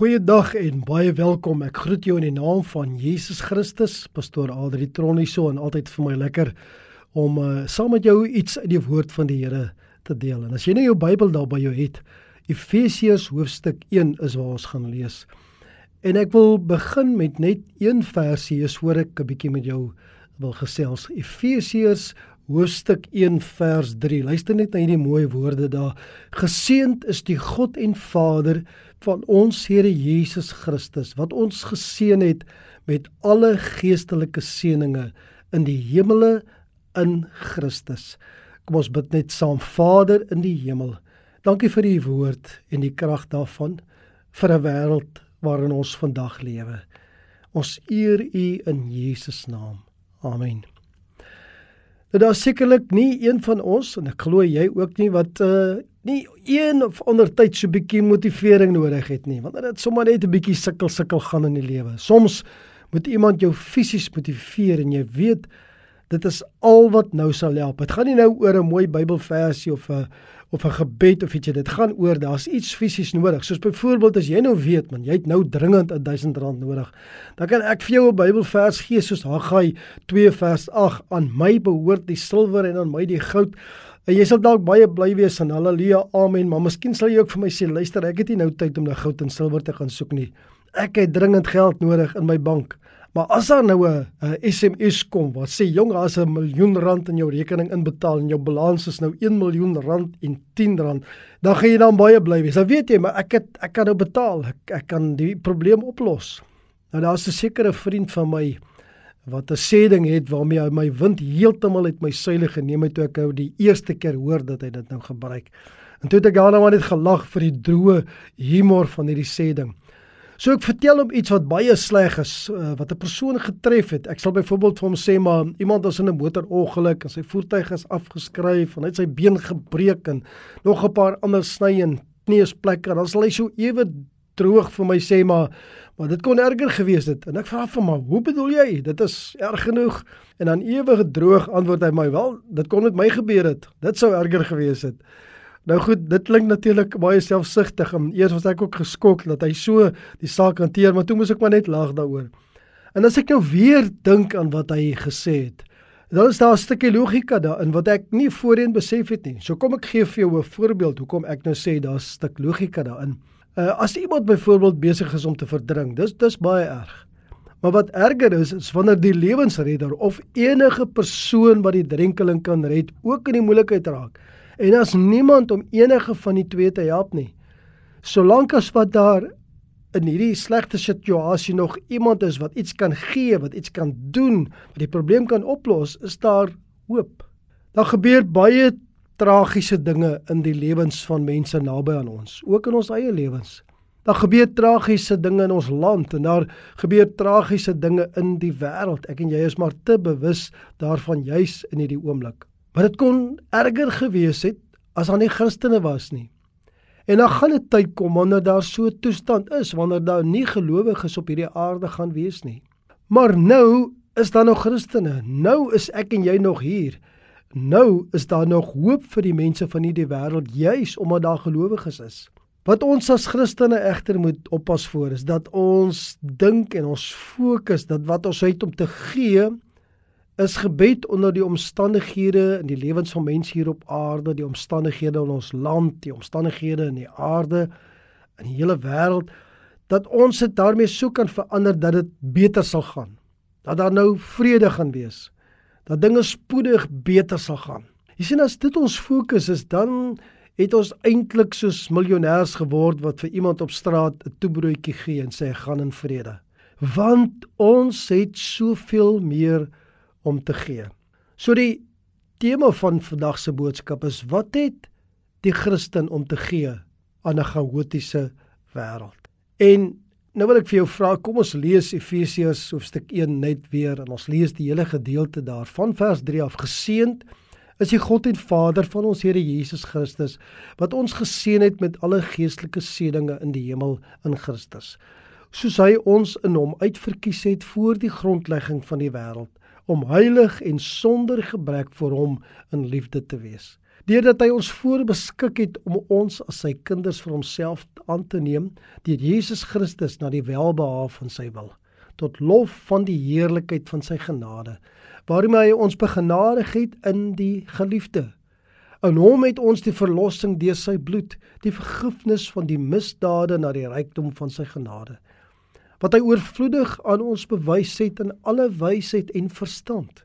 Goeiedag en baie welkom. Ek groet jou in die naam van Jesus Christus. Pastoor Adri Troniso en altyd vir my lekker om uh, saam met jou iets uit die woord van die Here te deel. En as jy nou jou Bybel daar by jou het, Efesiërs hoofstuk 1 is waar ons gaan lees. En ek wil begin met net een versie, is voor ek 'n bietjie met jou wil gesels. Efesiërs hoofstuk 1 vers 3. Luister net na hierdie mooi woorde daar. Geseend is die God en Vader van ons Here Jesus Christus wat ons geseën het met alle geestelike seënings in die hemele in Christus. Kom ons bid net saam Vader in die hemel. Dankie vir u woord en die krag daarvan vir 'n wêreld waarin ons vandag lewe. Ons eer u in Jesus naam. Amen. Nou daar sekerlik nie een van ons en ek glo jy ook nie wat uh nie een of ander tyd so 'n bietjie motivering nodig het nie want dit sommer net 'n bietjie sukkel sukkel gaan in die lewe. Soms moet iemand jou fisies motiveer en jy weet dit is al wat nou sal help. Dit gaan nie nou oor 'n mooi Bybelversie of 'n of 'n gebed of ietsie. Dit gaan oor daar's iets fisies nodig. Soos byvoorbeeld as jy nou weet man, jy het nou dringend 1000 rand nodig. Dan kan ek vir jou 'n Bybelvers gee soos Haggai 2 vers 8 aan my behoort die silwer en aan my die goud. En jy sal dalk baie bly wees en haleluja, amen, maar miskien sal jy ook vir my sê, luister, ek het nie nou tyd om na goud en silwer te gaan soek nie. Ek het dringend geld nodig in my bank. Maar as daar nou 'n SMS kom wat sê jong, daar's 'n miljoen rand in jou rekening inbetaal en jou balans is nou 1 miljoen rand en 10 rand, dan gaan jy dan baie bly wees. Dan weet jy, maar ek het ek kan nou betaal. Ek, ek kan die probleem oplos. Nou daar's 'n sekere vriend van my wat 'n sê ding het waarmee hy my wind heeltemal uit my seile geneem het toe ek ou die eerste keer hoor dat hy dit nou gebruik. En toe het ek daarna maar net gelag vir die droë humor van hierdie sê ding. So ek vertel hom iets wat baie sleg is uh, wat 'n persoon getref het. Ek sal byvoorbeeld vir hom sê maar iemand was in 'n motorongeluk en sy voertuig is afgeskryf en hy het sy been gebreek en nog 'n paar ander sny en kneusplekke. Dan sal hy so ewe droog vir my sê maar maar dit kon erger gewees het. En ek vra vir hom hoe bedoel jy? Dit is erg genoeg. En dan ewige droog antwoord hy my wel dit kon met my gebeur het. Dit sou erger gewees het nou goed dit klink natuurlik baie selfsugtig eers was ek ook geskok dat hy so die saak hanteer maar toe moes ek maar net lag daaroor en as ek nou weer dink aan wat hy gesê het dan is daar 'n stukkie logika daarin wat ek nie voorheen besef het nie so kom ek gee vir jou 'n voorbeeld hoekom ek nou sê daar's 'n stuk logika daarin Uh, as iemand byvoorbeeld besig is om te verdrink, dis dis baie erg. Maar wat erger is, is wanneer die lewensredder of enige persoon wat die drenkeling kan red, ook in die moeilikheid raak. En as niemand om enige van die twee te help nie. Solank as wat daar in hierdie slegte situasie nog iemand is wat iets kan gee, wat iets kan doen, wat die probleem kan oplos, is daar hoop. Daar gebeur baie tragiese dinge in die lewens van mense naby aan ons, ook in ons eie lewens. Daar gebeur tragiese dinge in ons land en daar gebeur tragiese dinge in die wêreld. Ek en jy is maar te bewus daarvan juis in hierdie oomblik. Maar dit kon erger gewees het as daar nie Christene was nie. En dan gaan 'n tyd kom wanneer daar so 'n toestand is, wanneer daar nie gelowiges op hierdie aarde gaan wees nie. Maar nou is daar nog Christene. Nou is ek en jy nog hier. Nou is daar nog hoop vir die mense van hierdie wêreld juis omdat daar gelowiges is. Wat ons as Christene egter moet oppas voor is dat ons dink en ons fokus dat wat ons het om te gee is gebed onder die omstandighede in die lewens van mense hier op aarde, die omstandighede in ons land, die omstandighede in die aarde in die hele wêreld dat ons dit daarmee sou kan verander dat dit beter sal gaan. Dat daar nou vrede gaan wees dat dinge spoedig beter sal gaan. Jy sien as dit ons fokus is, dan het ons eintlik soos miljonêers geword wat vir iemand op straat 'n toebroodjie gee en sê gaan in vrede. Want ons het soveel meer om te gee. So die tema van vandag se boodskap is wat het die Christen om te gee aan 'n chaotiese wêreld. En Nou wil ek vir jou vra, kom ons lees Efesiërs hoofstuk 1 net weer en ons lees die hele gedeelte daar van vers 3 af. Geseend is die God en Vader van ons Here Jesus Christus wat ons geseën het met alle geestelike seënings in die hemel in Christus. Soos hy ons in hom uitverkies het voor die grondlegging van die wêreld om heilig en sonder gebrek vir hom in liefde te wees. deurdat hy ons voorbeskik het om ons as sy kinders vir homself aan te neem deur Jesus Christus na die welbehae van sy wil tot lof van die heerlikheid van sy genade waarmee hy ons begenadig het in die geliefde in hom het ons die verlossing deur sy bloed die vergifnis van die misdade na die rykdom van sy genade wat hy oorvloedig aan ons bewys het in alle wysheid en verstand.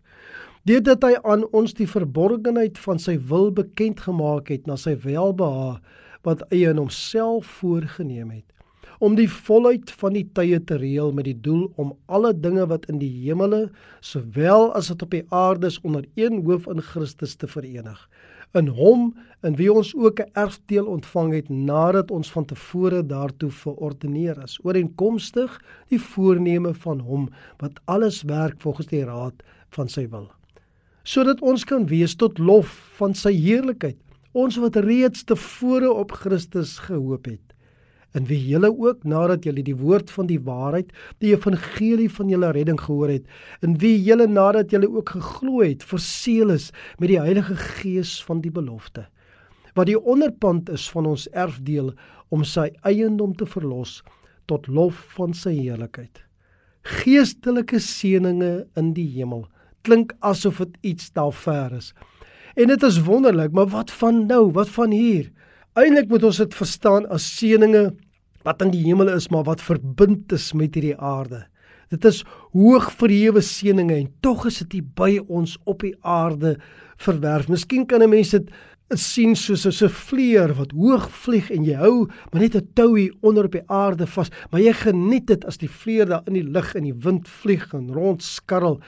Deurdat hy aan ons die verborgenheid van sy wil bekend gemaak het na sy welbehae wat hy in homself voorgenem het om die volheid van die tye te reël met die doel om alle dinge wat in die hemele sowel as wat op die aarde is onder een hoof in Christus te verenig in hom in wie ons ook 'n erfdeel ontvang het nadat ons van tevore daartoe verordeneer is ooreenkomstig die voorneme van hom wat alles werk volgens die raad van sy wil. Sodat ons kan wees tot lof van sy heerlikheid ons wat reeds tevore op Christus gehoop het in wie julle ook nadat julle die woord van die waarheid die evangelie van julle redding gehoor het in wie julle nadat julle ook geglo het verseël is met die Heilige Gees van die belofte wat die onderpand is van ons erfdeel om sy eiendom te verlos tot lof van sy heerlikheid geestelike seënings in die hemel klink asof dit iets daar ver is. En dit is wonderlik, maar wat van nou? Wat van hier? Eindelik moet ons dit verstaan as seëninge wat in die hemel is, maar wat verbind is met hierdie aarde. Dit is hoog verhewe seëninge en tog is dit hier by ons op die aarde verwerf. Miskien kan 'n mens dit sien soos 'n vlieër wat hoog vlieg en jy hou maar net 'n touie onder op die aarde vas, maar jy geniet dit as die vlieër daar in die lug en die wind vlieg en rondskarrel.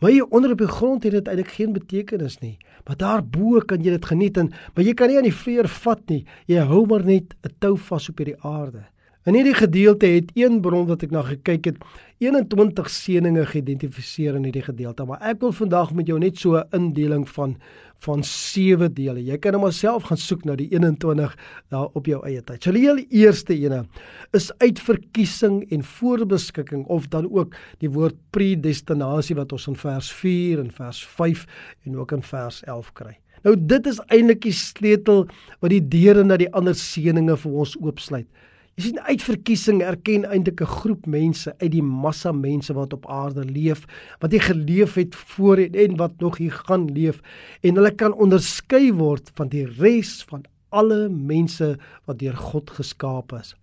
Maar hier onder op die grond het dit eintlik geen betekenis nie. Maar daarbo kan jy dit geniet en maar jy kan nie aan die vleuer vat nie. Jy hou maar net 'n tou vas op hierdie aarde. In hierdie gedeelte het een bron wat ek na gekyk het, 21 seëninge geïdentifiseer in hierdie gedeelte, maar ek wil vandag met jou net so 'n indeling van van sewe dele. Jy kan hom self gaan soek na die 21 daar op jou eie tyd. So die heel eerste ene is uitverkiesing en voorbeskikking of dan ook die woord predestinasie wat ons in vers 4 en vers 5 en ook in vers 11 kry. Nou dit is eintlik die sleutel wat die deure na die ander seënings vir ons oopsluit. Jy sien uitverkiesing erken eintlik 'n groep mense uit die massa mense wat op aarde leef, wat hier geleef het voor en, en wat nog hier gaan leef en hulle kan onderskei word van die res van alle mense wat deur God geskaap is.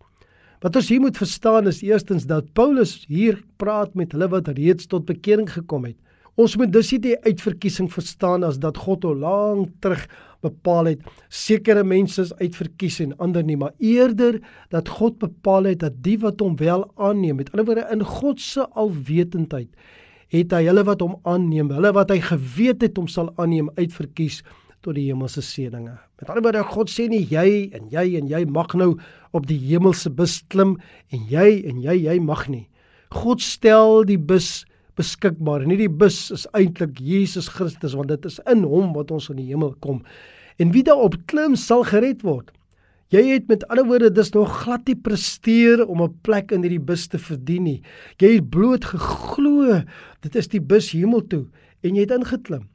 Wat ons hier moet verstaan is eerstens dat Paulus hier praat met hulle wat reeds tot bekering gekom het. Ons moet dus nie die uitverkiesing verstaan as dat God al lank terug bepaal het sekere mense is uitverkies en ander nie, maar eerder dat God bepaal het dat die wat hom wel aanneem, met ander woorde in God se alwetendheid, het hy hulle wat hom aanneem, hulle wat hy geweet het hom sal aanneem, uitverkies tot die hemelse seëninge. Met ander woorde God sê nie jy en jy en jy mag nou op die hemelse bus klim en jy en jy jy mag nie. God stel die bus beskikbaar. En hierdie bus is eintlik Jesus Christus want dit is in hom wat ons in die hemel kom. En wie daarop klim sal gered word. Jy het met ander woorde dis nog glad nie presteer om 'n plek in hierdie bus te verdien nie. Jy het bloot geglo dit is die bus hemel toe en jy het ingeklim.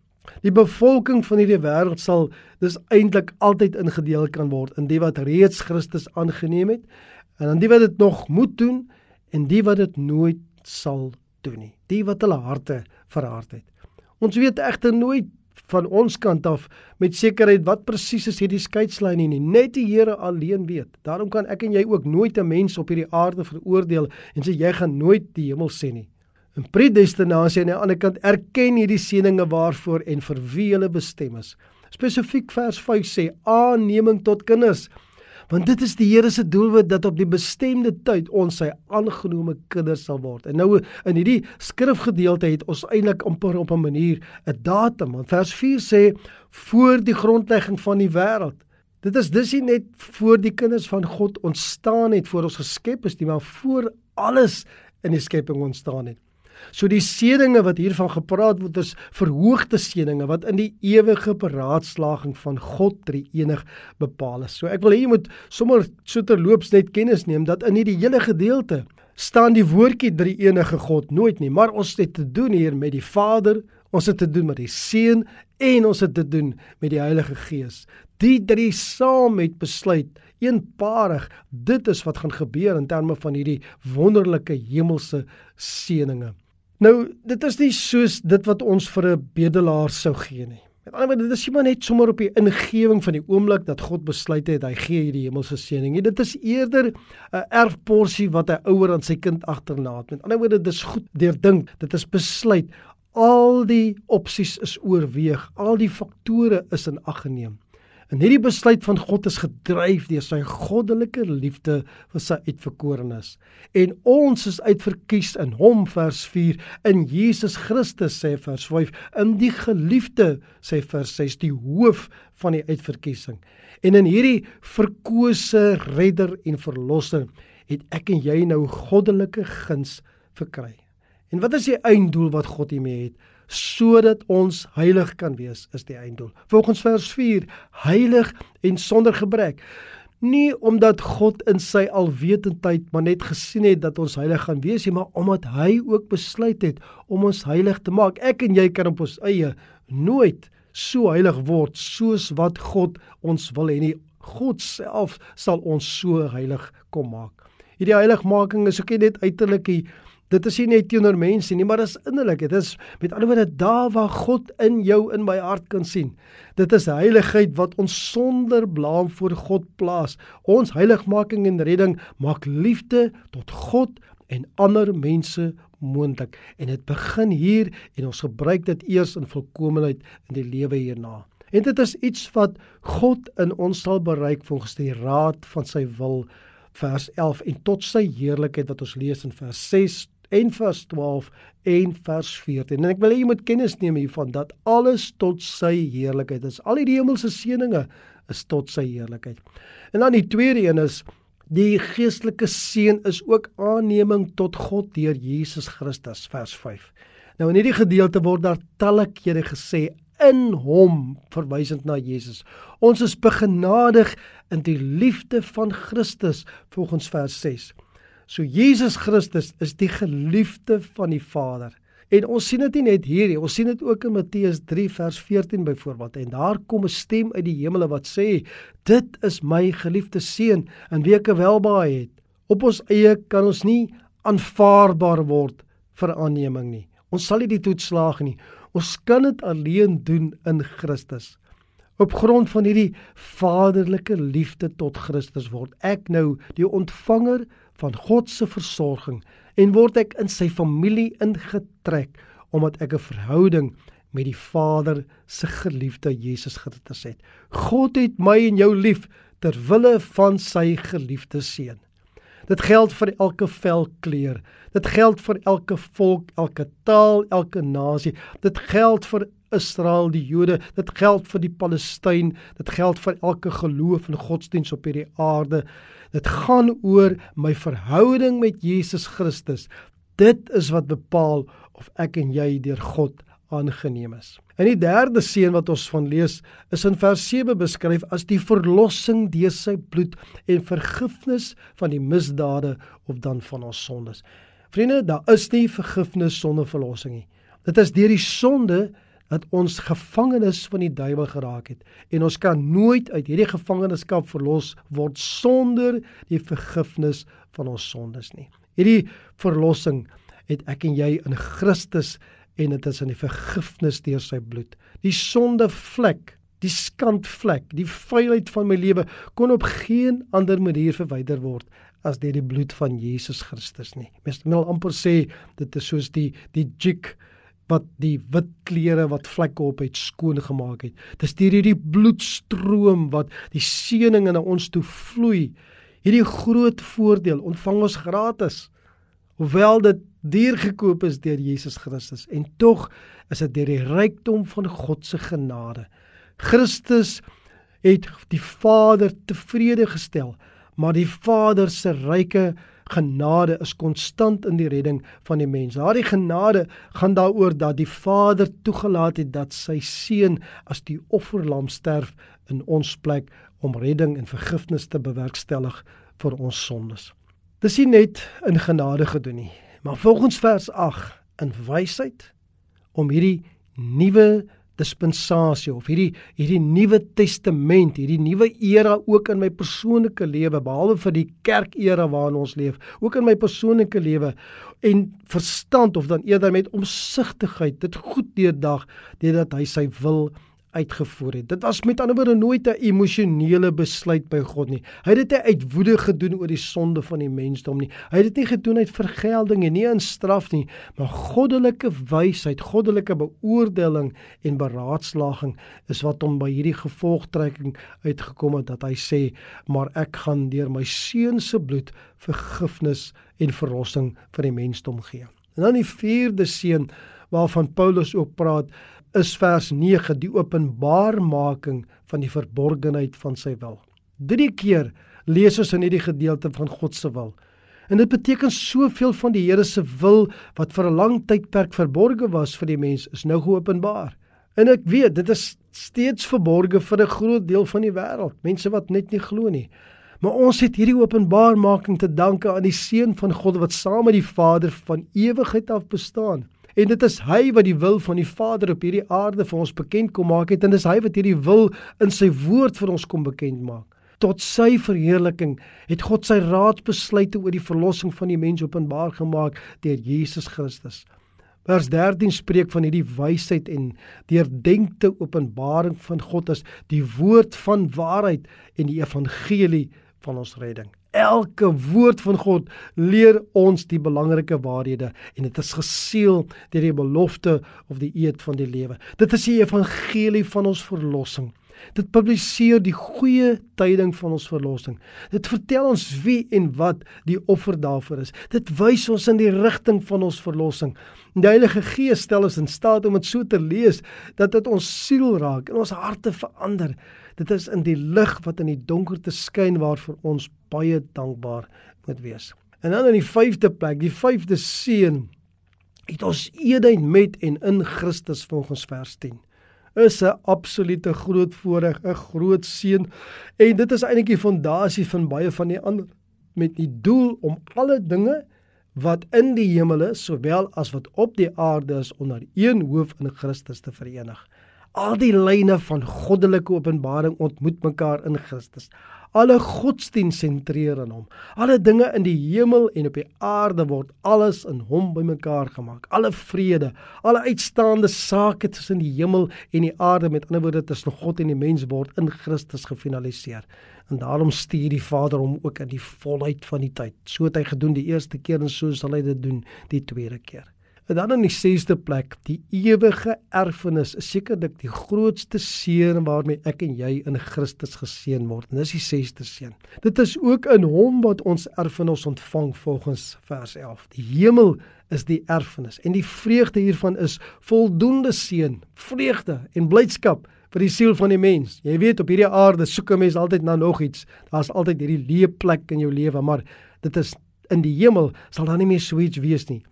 Die bevolking van hierdie wêreld sal dis eintlik altyd ingedeel kan word in die wat reeds Christus aangeneem het en in die wat dit nog moet doen en die wat dit nooit sal doen nie. Die wat hulle harte verhard het. Ons weet egter nooit van ons kant af met sekerheid wat presies is hierdie skeidslyn nie. Net die Here alleen weet. Daarom kan ek en jy ook nooit 'n mens op hierdie aarde veroordeel en sê jy gaan nooit die hemel sien nie. In predestinasie aan die ander kant erken hierdie seëninge waarvoor en vir wie hulle bestem is. Spesifiek vers 5 sê aanneming tot kinders want dit is die Here se doelwit dat op die bestemde tyd ons sy aangenome kinders sal word. En nou in hierdie skrifgedeelte het ons eintlik amper op 'n manier 'n datum. Want vers 4 sê voor die grondlegging van die wêreld. Dit is dus nie net voor die kinders van God ontstaan het voor ons geskep is nie, maar voor alles in die skepping ontstaan het. So die seëninge wat hiervan gepraat word is verhoogde seëninge wat in die ewige beraadslaging van God drie enig bepaal is. So ek wil hê jy moet sommer so terloops net kennis neem dat in hierdie hele gedeelte staan die woordjie drie enige God nooit nie, maar ons het te doen hier met die Vader, ons het te doen met die Seun en ons het dit doen met die Heilige Gees. Die drie saam het besluit eenparig dit is wat gaan gebeur in terme van hierdie wonderlike hemelse seënings. Nou, dit is nie soos dit wat ons vir 'n bedelaar sou gee nie. Met ander woorde, dit is nie maar net sommer op die ingewing van die oomblik dat God besluit het hy gee hierdie hemelse seëning nie. Dit is eerder 'n erfporsie wat 'n ouer aan sy kind agterlaat. Met ander woorde, dit is goed deurdink. Dit is besluit. Al die opsies is oorweeg. Al die faktore is in ag geneem. En hierdie besluit van God is gedryf deur sy goddelike liefde vir sy uitverkorenes. En ons is uitverkies in hom vers 4 in Jesus Christus sê vers 5 in die geliefde sê vers 6 die hoof van die uitverkiesing. En in hierdie verkose redder en verlosser het ek en jy nou goddelike guns verkry. En wat is die einddoel wat God hiermee het? Sodat ons heilig kan wees is die einddoel. Volgens vers 4 heilig en sonder gebrek. Nie omdat God in sy alwetendheid maar net gesien het dat ons heilig gaan wees nie, maar omdat hy ook besluit het om ons heilig te maak. Ek en jy kan op ons eie nooit so heilig word soos wat God ons wil hê nie. God self sal ons so heilig kom maak. Hierdie heiligmaking is ook nie net uiterlikie Dit is nie net teenoor mense nie, maar dit is innerlik. Dit is met ander woorde daar waar God in jou in my hart kan sien. Dit is heiligheid wat ons sonder blaam voor God plaas. Ons heiligmaking en redding maak liefde tot God en ander mense moontlik. En dit begin hier en ons gebruik dit eers in volkomeenheid in die lewe hierna. En dit is iets wat God in ons sal bereik volgens die raad van sy wil vers 11 en tot sy heerlikheid wat ons lees in vers 6 en vers 12 en vers 14. En ek wil hê jy moet kennis neem hiervan dat alles tot sy heerlikheid is. Al die hemelse seënings is tot sy heerlikheid. En dan die tweede een is die geestelike seën is ook aanneming tot God deur Jesus Christus vers 5. Nou in hierdie gedeelte word daar talle kere gesê in hom verwysend na Jesus. Ons is begenadig in die liefde van Christus volgens vers 6. So Jesus Christus is die geliefde van die Vader. En ons sien dit nie net hier nie, ons sien dit ook in Matteus 3 vers 14 byvoorbeeld. En daar kom 'n stem uit die hemele wat sê: "Dit is my geliefde seun, in wie ek welbehae het." Op ons eie kan ons nie aanvaarbaar word vir aanneming nie. Ons sal nie die toets slaag nie. Ons kan dit alleen doen in Christus. Op grond van hierdie vaderlike liefde tot Christus word ek nou die ontvanger van God se versorging en word ek in sy familie ingetrek omdat ek 'n verhouding met die Vader se geliefde Jesus Christus het. God het my en jou lief ter wille van sy geliefde seun. Dit geld vir elke velkleur. Dit geld vir elke volk, elke taal, elke nasie. Dit geld vir Israel, die Jode, dit geld vir die Palestyn, dit geld vir elke geloof en godsdiens op hierdie aarde. Dit gaan oor my verhouding met Jesus Christus. Dit is wat bepaal of ek en jy deur God aangeneem is. En die derde seën wat ons van lees is in vers 7 beskryf as die verlossing deur sy bloed en vergifnis van die misdade of dan van ons sondes. Vriende, daar is nie vergifnis sonder verlossing nie. Dit is deur die sonde dat ons gevangenes van die duiwel geraak het en ons kan nooit uit hierdie gevangenskap verlos word sonder die vergifnis van ons sondes nie. Hierdie verlossing het ek en jy in Christus en dit is in die vergifnis deur sy bloed. Die sondevlek, die skandvlek, die vuilheid van my lewe kon op geen ander manier verwyder word as deur die bloed van Jesus Christus nie. Mens wil amper sê dit is soos die die jig wat die wit klere wat vlekke op het skoon gemaak het. Dis hierdie bloedstroom wat die seëning in ons toe vloei. Hierdie groot voordeel ontvang ons gratis. Hoewel dit duur gekoop is deur Jesus Christus en tog is dit deur die rykdom van God se genade. Christus het die Vader tevrede gestel, maar die Vader se ryke genade is konstant in die redding van die mens. Daardie genade gaan daaroor dat die Vader toegelaat het dat sy seun as die offerlam sterf in ons plek om redding en vergifnis te bewerkstellig vir ons sondes. Dis nie net in genade gedoen nie, maar volgens vers 8 in wysheid om hierdie nuwe dispensasie of hierdie hierdie nuwe testament, hierdie nuwe era ook in my persoonlike lewe behalwe vir die kerk era waarin ons leef, ook in my persoonlike lewe en verstand of dan eerder met omsigtigheid dit goed deurdag deurdat hy sy wil uitgevoer het. Dit was met ander woorde nooit 'n emosionele besluit by God nie. Hy het dit nie uit woede gedoen oor die sonde van die mensdom nie. Hy het dit nie gedoen uit vergelding en nie in straf nie, maar goddelike wysheid, goddelike beoordeling en beraadslaging is wat hom by hierdie gevolgtrekking uitgekom het dat hy sê, "Maar ek gaan deur my seun se bloed vergifnis en verlossing vir die mensdom gee." En dan die vierde seun waarvan Paulus ook praat, is vers 9 die openbaarmaking van die verborgenheid van sy wil. Drie keer lees ons in hierdie gedeelte van God se wil. En dit beteken soveel van die Here se wil wat vir 'n lang tydperk verborge was vir die mens is nou geopenbaar. En ek weet dit is steeds verborge vir 'n groot deel van die wêreld, mense wat net nie glo nie. Maar ons het hierdie openbaarmaking te danke aan die seun van God wat saam met die Vader van ewigheid af bestaan. En dit is hy wat die wil van die Vader op hierdie aarde vir ons bekend kom maak het en dis hy wat hierdie wil in sy woord vir ons kom bekend maak. Tot sy verheerliking het God sy raadsbesluite oor die verlossing van die mens openbaar gemaak deur Jesus Christus. Vers 13 spreek van hierdie wysheid en deurdenkte openbaring van God as die woord van waarheid en die evangelie van ons redding. Elke woord van God leer ons die belangrike waarhede en dit is geseël deur die belofte of die eed van die lewe. Dit is die evangelie van ons verlossing. Dit publiseer die goeie tyding van ons verlossing. Dit vertel ons wie en wat die offer daarvoor is. Dit wys ons in die rigting van ons verlossing. Die Heilige Gees stel ons in staat om dit so te lees dat dit ons siel raak en ons harte verander. Dit is in die lig wat in die donkerte skyn waarvoor ons baie dankbaar moet wees. En dan in die 5de plek, die 5de seën het ons eenheid met en in Christus volgens vers 10 is 'n absolute groot voorreg, 'n groot seën en dit is eintlik die fondasie van baie van die ander met die doel om alle dinge wat in die hemel is sowel as wat op die aarde is onder een hoof in Christus te verenig. Al die lyne van goddelike openbaring ontmoet mekaar in Christus. Alle godsdienst sentreer in hom. Alle dinge in die hemel en op die aarde word alles in hom bymekaar gemaak. Alle vrede, alle uitstaande sake tussen die hemel en die aarde, met ander woorde tussen God en die mens word in Christus gefinaliseer. En daarom stuur die Vader hom ook in die volheid van die tyd. So het hy gedoen die eerste keer en so sal hy dit doen die tweede keer. En dan in die 6ste plek, die ewige erfenis is sekerlik die grootste seën waarmee ek en jy in Christus geseën word. En dis die 6ste seën. Dit is ook in hom wat ons erfenis ontvang volgens vers 11. Die hemel is die erfenis en die vreugde hiervan is voldoende seën, vreugde en blydskap vir die siel van die mens. Jy weet op hierdie aarde soek 'n mens altyd na nog iets. Daar's altyd hierdie leë plek in jou lewe, maar dit is in die hemel sal daar nie meer so iets wees nie.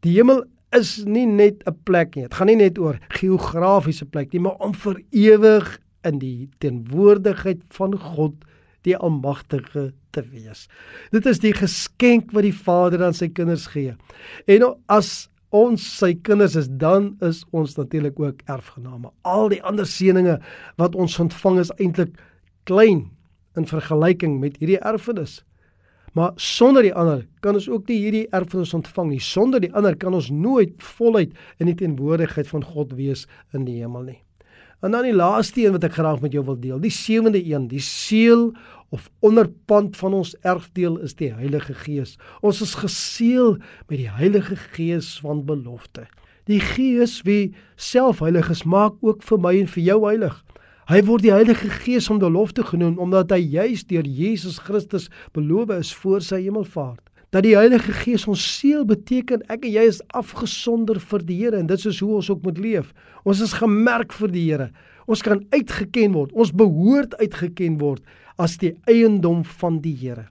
Die hemel is nie net 'n plek nie. Dit gaan nie net oor geografiese plek nie, maar om vir ewig in die teenwoordigheid van God, die Almagtige te wees. Dit is die geskenk wat die Vader aan sy kinders gee. En as ons sy kinders is, dan is ons natuurlik ook erfgename. Al die ander seënings wat ons ontvang is eintlik klein in vergelyking met hierdie erfenis. Maar sonder die ander kan ons ook nie hierdie erfenis ontvang nie. Sonder die ander kan ons nooit voluit in die teenwoordigheid van God wees in die hemel nie. En dan die laaste een wat ek graag met jou wil deel, die sewende een, die seël of onderpand van ons erfdeel is die Heilige Gees. Ons is geseël met die Heilige Gees van belofte. Die Gees wie self heilig is, maak ook vir my en vir jou heilig. Hy word die Heilige Gees om belofte genoem omdat hy juis deur Jesus Christus beloof is voor sy hemelvaart. Dat die Heilige Gees ons seël beteken ek en jy is afgesonder vir die Here en dit is hoe ons ook moet leef. Ons is gemerk vir die Here. Ons kan uitgeken word. Ons behoort uitgeken word as die eiendom van die Here.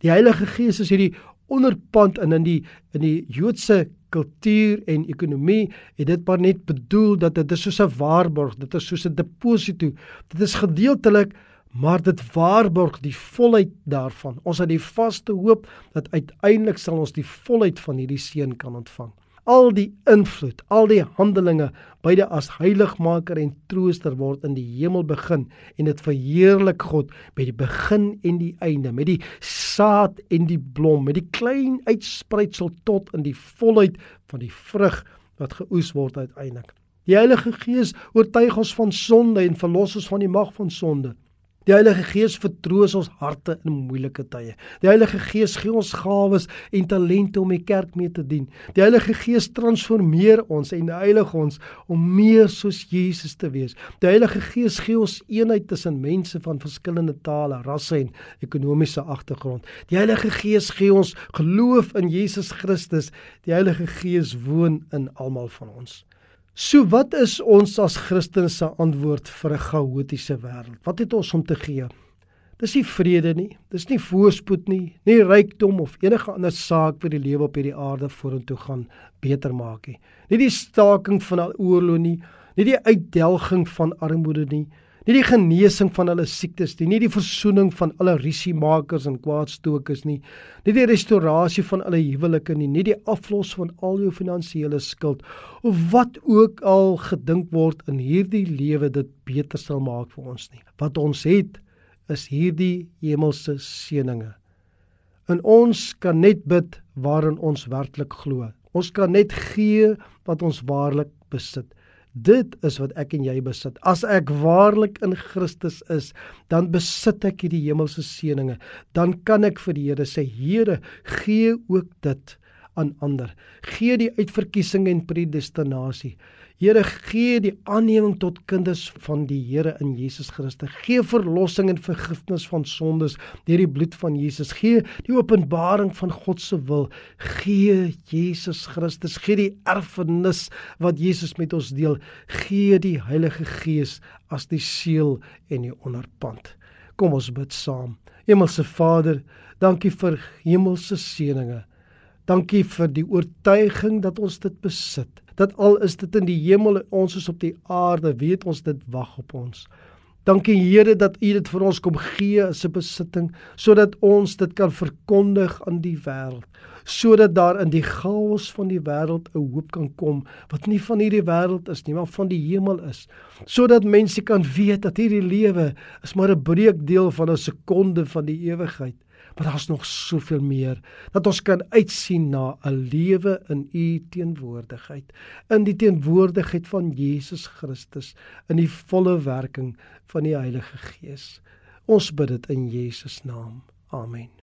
Die Heilige Gees is hierdie onderpand in in die in die Joodse kultuur en ekonomie het dit maar net bedoel dat dit is soos 'n waarborg, dit is soos 'n deposito. Dit is gedeeltelik maar dit waarborg die volheid daarvan. Ons het die vaste hoop dat uiteindelik sal ons die volheid van hierdie seën kan ontvang. Al die invloed, al die handelinge beide as heiligmaker en trooster word in die hemel begin en dit verheerlik God by die begin en die einde met die saad en die blom met die klein uitspruitsel tot in die volheid van die vrug wat geoes word uiteindelik. Die Heilige Gees oortuig ons van sonde en verlos ons van die mag van sonde Die Heilige Gees vertroos ons harte in moeilike tye. Die Heilige Gees gee ons gawes en talente om die kerk mee te dien. Die Heilige Gees transformeer ons en heilig ons om meer soos Jesus te wees. Die Heilige Gees gee ons eenheid tussen mense van verskillende tale, rasse en ekonomiese agtergrond. Die Heilige Gees gee ons geloof in Jesus Christus. Die Heilige Gees woon in almal van ons. So wat is ons as Christene se antwoord vir 'n chaotiese wêreld? Wat het ons om te gee? Dis nie vrede nie, dis nie voorspoed nie, nie rykdom of enige ander saak vir die lewe op hierdie aarde vorentoe gaan beter maak nie. Nie die staking van oorlog nie, nie die uitdelging van armoede nie, nie die genesing van hulle siektes nie, nie die versoening van alle risikomakers en kwaadstokers nie, nie die restaurasie van alle huwelike nie, nie die aflos van al jou finansiële skuld of wat ook al gedink word in hierdie lewe dit beter sal maak vir ons nie. Wat ons het is hierdie hemelse seëninge. En ons kan net bid waarin ons werklik glo. Ons kan net gee wat ons waarlik besit. Dit is wat ek en jy besit. As ek waarlik in Christus is, dan besit ek hierdie hemelse seëninge. Dan kan ek vir die Here sê, Here, gee ook dit aan ander. Gee die uitverkiesing en predestinasie. Here gee die aanneming tot kinders van die Here in Jesus Christus. Gee verlossing en vergifnis van sondes deur die bloed van Jesus. Gee die openbaring van God se wil. Gee Jesus Christus, gee die erfenis wat Jesus met ons deel. Gee die Heilige Gees as die seël en die onderpand. Kom ons bid saam. Hemelse Vader, dankie vir hemelse seënings. Dankie vir die oortuiging dat ons dit besit dat al is dit in die hemel en ons is op die aarde, weet ons dit wag op ons. Dankie Here dat U dit vir ons kom gee as 'n besitting sodat ons dit kan verkondig aan die wêreld, sodat daar in die chaos van die wêreld 'n hoop kan kom wat nie van hierdie wêreld is nie, maar van die hemel is, sodat mense kan weet dat hierdie lewe is maar 'n breekdeel van 'n sekonde van die ewigheid maar daar's nog soveel meer dat ons kan uitsien na 'n lewe in u teenwoordigheid. In die teenwoordigheid van Jesus Christus in die volle werking van die Heilige Gees. Ons bid dit in Jesus naam. Amen